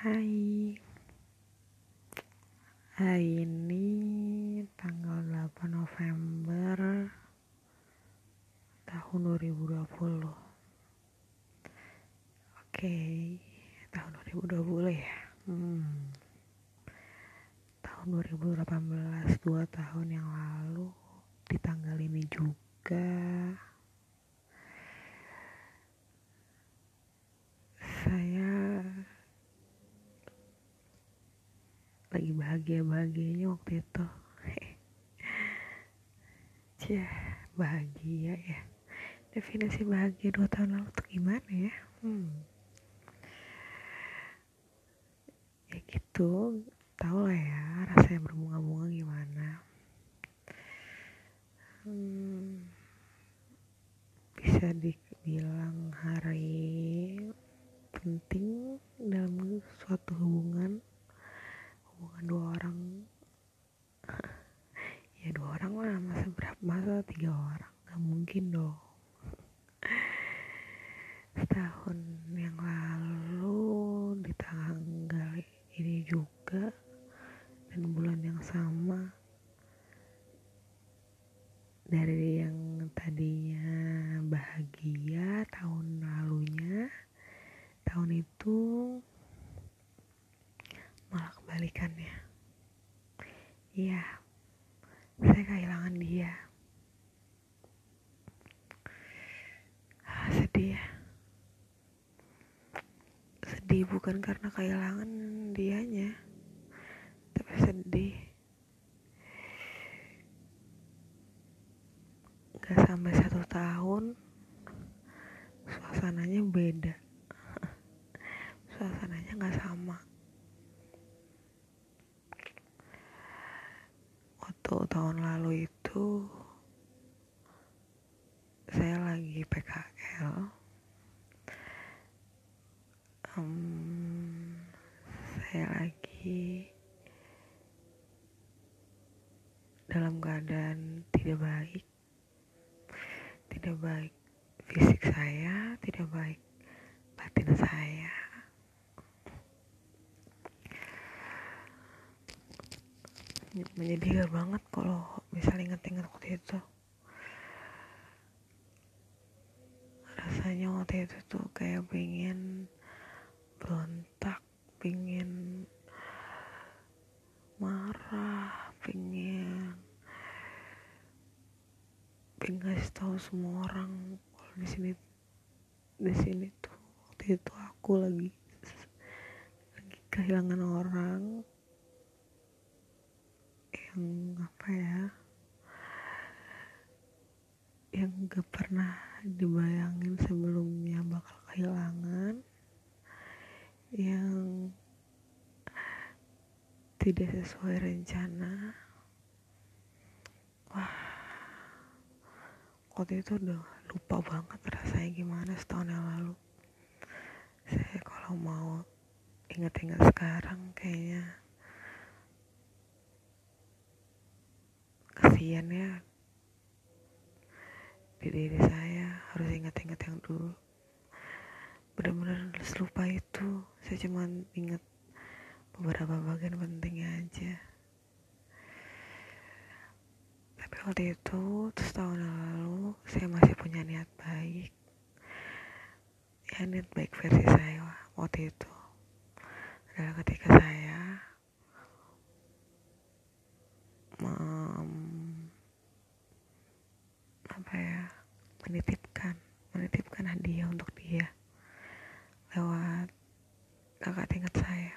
Hai. Hari ini tanggal 8 November tahun 2020 Oke tahun 2020 ya? Hmm. Tahun 2018 dua tahun yang lalu di tanggal ini juga bahagia-bahagianya waktu itu Cia, bahagia ya Definisi bahagia dua tahun lalu tuh gimana ya hmm. Ya gitu Tau lah ya rasanya berbunga-bunga gimana hmm. Bisa dibilang hari penting dalam suatu hubungan hubungan dua orang ya dua orang lah masa berapa masa tiga orang nggak mungkin dong setahun yang lalu di tanggal ini juga dan bulan yang sama. Dari yang tadinya bahagia tahun lalunya tahun itu malah kebalikannya iya saya kehilangan dia. Ah, sedih ya. Sedih bukan karena kehilangan dianya sedih. Gak sampai satu tahun suasananya beda suasananya nggak sama waktu tahun lalu itu saya lagi PKL um, saya lagi dalam keadaan tidak baik. Tidak baik fisik saya tidak baik batin saya. Menyedihkan banget kalau misalnya inget-inget waktu itu. Rasanya waktu itu tuh kayak pengen berontak pengen marah pengen ngasih tahu semua orang kalau di sini di sini tuh waktu itu aku lagi lagi kehilangan orang yang apa ya yang gak pernah dibayangin sebelumnya bakal kehilangan yang tidak sesuai rencana. Wah waktu itu udah lupa banget rasanya gimana setahun yang lalu. Saya kalau mau ingat-ingat sekarang kayaknya kasihan ya. Di diri saya harus ingat-ingat yang dulu. Benar-benar lupa itu. Saya cuma ingat beberapa bagian pentingnya aja tapi waktu itu terus tahun lalu saya masih punya niat baik. Ya niat baik versi saya waktu itu. Adalah ketika saya apa ya menitipkan menitipkan hadiah untuk dia lewat kakak tingkat saya.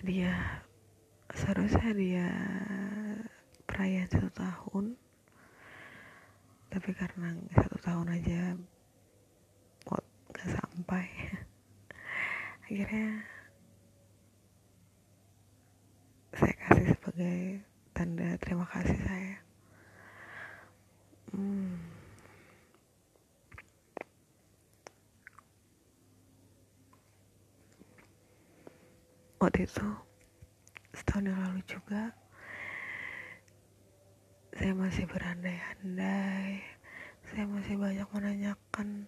Hadiah seharusnya dia perayaan satu tahun. Tapi karena satu tahun aja kok gak sampai. Akhirnya saya kasih sebagai tanda terima kasih saya. Hmm. waktu itu setahun yang lalu juga saya masih berandai-andai. Saya masih banyak menanyakan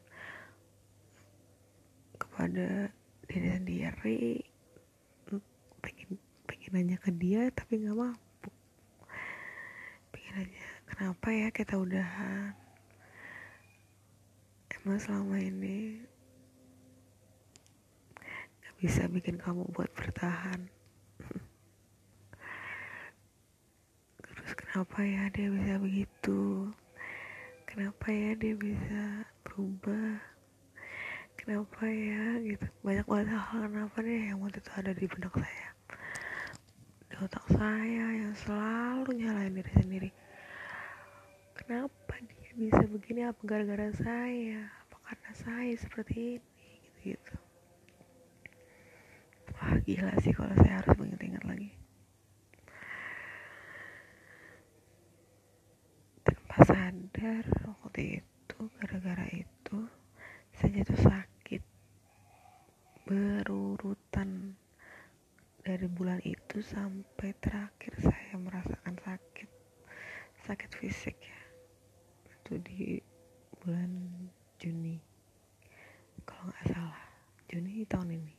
kepada diri sendiri. Pengen pengen nanya ke dia tapi nggak mampu. Pengen nanya kenapa ya kita udahan? Emang selama ini nggak bisa bikin kamu buat bertahan terus kenapa ya dia bisa begitu? Kenapa ya dia bisa berubah? Kenapa ya gitu? Banyak banget hal kenapa deh yang waktu itu ada di benak saya. Di otak saya yang selalu nyalain diri sendiri. Kenapa dia bisa begini? Apa gara-gara saya? Apa karena saya seperti ini? Gitu gitu wah gila sih kalau saya harus mengingat-ingat tanpa sadar waktu itu gara-gara itu saya jatuh sakit berurutan dari bulan itu sampai terakhir saya merasakan sakit sakit fisik ya. Itu di bulan Juni. Kalau nggak salah Juni tahun ini.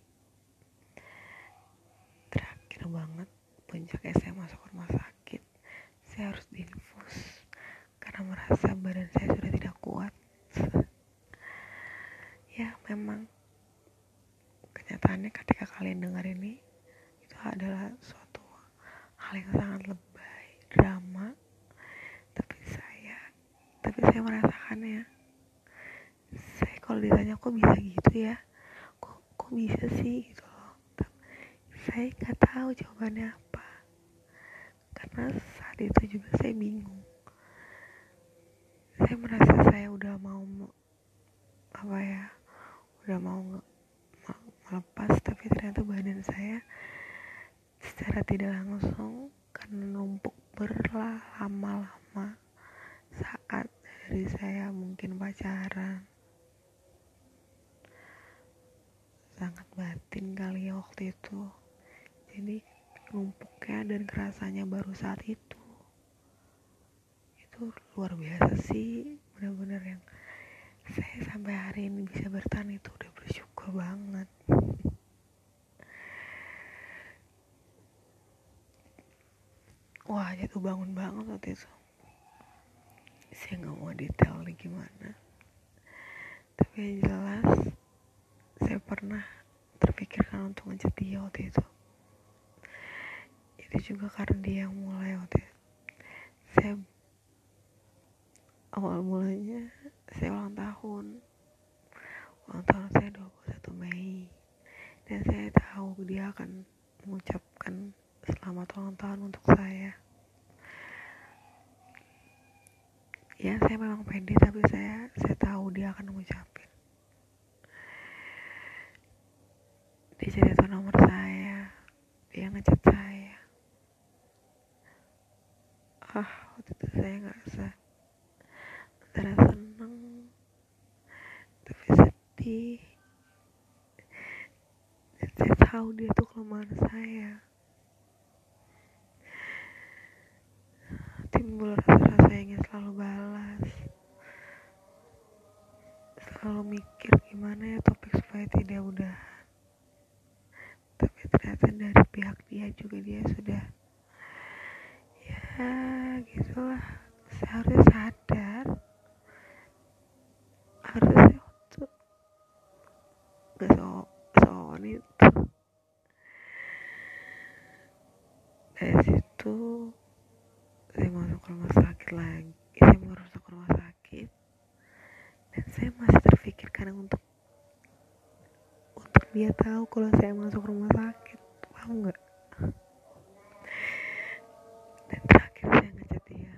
Terakhir banget puncak saya masuk rumah sakit saya harus diinfus karena merasa badan saya sudah tidak kuat. Ya memang kenyataannya ketika kalian dengar ini itu adalah suatu hal yang sangat lebay drama. Tapi saya tapi saya merasakannya saya kalau ditanya kok bisa gitu ya? Kok kok bisa sih? Gitu loh. Saya nggak tahu jawabannya apa. Karena saat itu juga saya bingung saya merasa saya udah mau apa ya udah mau melepas tapi ternyata badan saya secara tidak langsung karena numpuk berlama-lama saat dari saya mungkin pacaran. Sangat batin kali ya waktu itu. Jadi numpuknya dan kerasanya baru saat itu itu luar biasa sih. Benar-benar yang saya sampai hari ini bisa bertahan itu udah bersyukur banget. Wah jatuh bangun banget waktu itu. Saya nggak mau detail nih gimana. Tapi yang jelas saya pernah terpikirkan untuk ngechat dia waktu itu. Itu juga karena dia yang mulai waktu itu. Saya awal mulanya saya ulang tahun. Ulang tahun saya 21 Mei. Dan saya tahu dia akan mengucapkan selamat ulang tahun untuk saya. Ya saya memang pede tapi saya saya tahu dia akan mengucapin dia jadi tahu nomor saya dia ngechat saya ah waktu itu saya ngerasa antara seneng tapi sedih dan saya tahu dia tuh kelemahan saya. Timbul rasa-rasa ingin selalu balas. Selalu mikir gimana ya topik supaya tidak udahan tapi ternyata dari pihak dia juga dia sudah ya gitulah. Seharusnya sadar. Harusnya waktu gak so soal itu dari situ saya masuk ke rumah sakit lagi saya mau masuk ke rumah sakit dan saya masih terpikirkan untuk untuk dia tahu kalau saya masuk rumah sakit paham nggak? Dan terakhir saya ngechat dia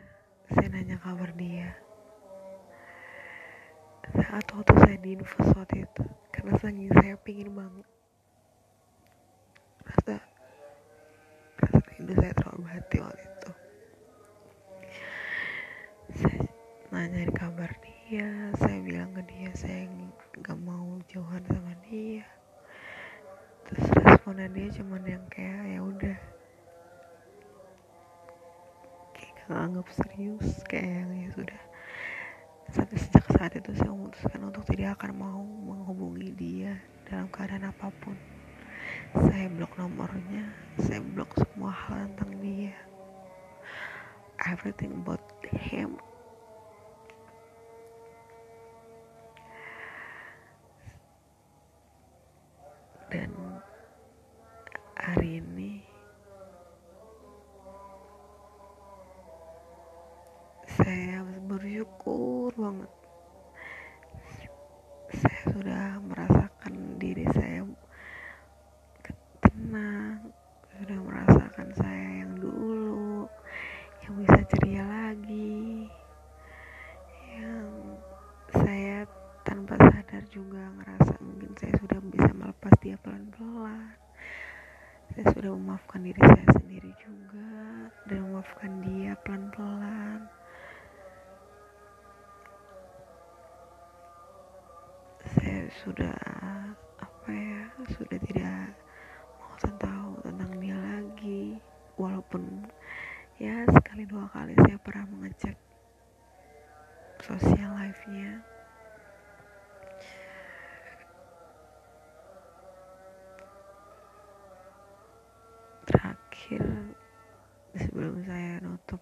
saya nanya kabar dia. Saat waktu saya di infus waktu itu karena saking saya pingin banget. Rasa rasa rindu saya terobati waktu itu. Saya nanyain kabar dia saya bilang ke dia saya nggak mau jauhan sama dia terus responnya dia cuman yang kayak ya udah. Kayak gak anggap serius kayak yang ya sudah. Sejak saat itu saya memutuskan untuk tidak akan mau menghubungi dia dalam keadaan apa pun. Saya blok nomornya saya blok semua hal tentang dia. Everything about him tanpa sadar juga ngerasa mungkin saya sudah bisa melepas dia pelan-pelan. Saya sudah memaafkan diri saya sendiri juga dan memaafkan dia pelan-pelan. Saya sudah apa ya sudah tidak mau tahu tentang dia lagi. Walaupun ya sekali dua kali saya pernah mengecek sosial life-nya terakhir sebelum saya nutup.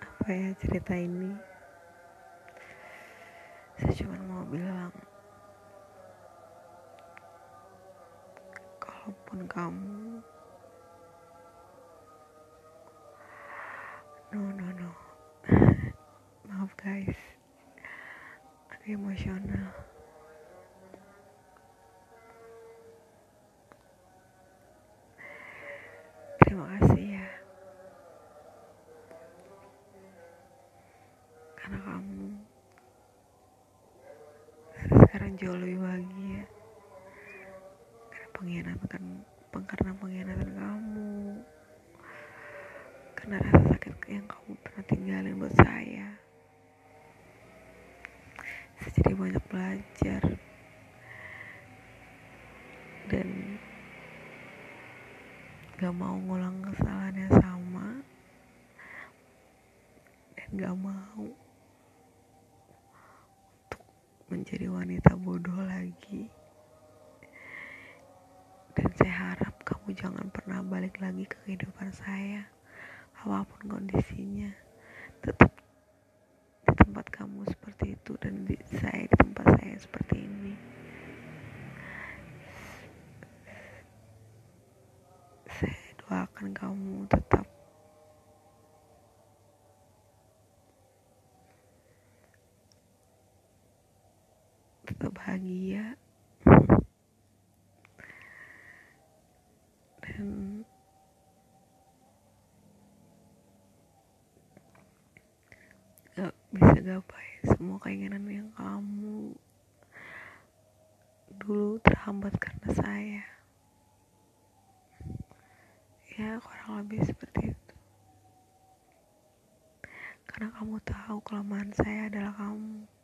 Apa ya cerita ini? Saya cuma mau bilang kalaupun kamu no no no. Maaf guys. Aku emosional jauh lebih bahagia. Karena pengkhianatan karena pengkhianatan kamu. Karena rasa sakit yang kamu pernah tinggalin buat saya. Saya jadi banyak belajar. Dan gak mau ngulang kesalahan yang sama. Dan gak mau menjadi wanita bodoh lagi. Dan saya harap kamu jangan pernah balik lagi ke kehidupan saya. Apa pun kondisinya tetap di tempat kamu seperti itu dan di, saya di tempat saya seperti ini. Saya doakan kamu tetap tetap bahagia. Dan gak bisa gapai semua keinginan yang kamu dulu terhambat karena saya. Ya kurang lebih seperti itu. Karena kamu tahu kelemahan saya adalah kamu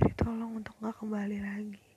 jadi tolong untuk gak kembali lagi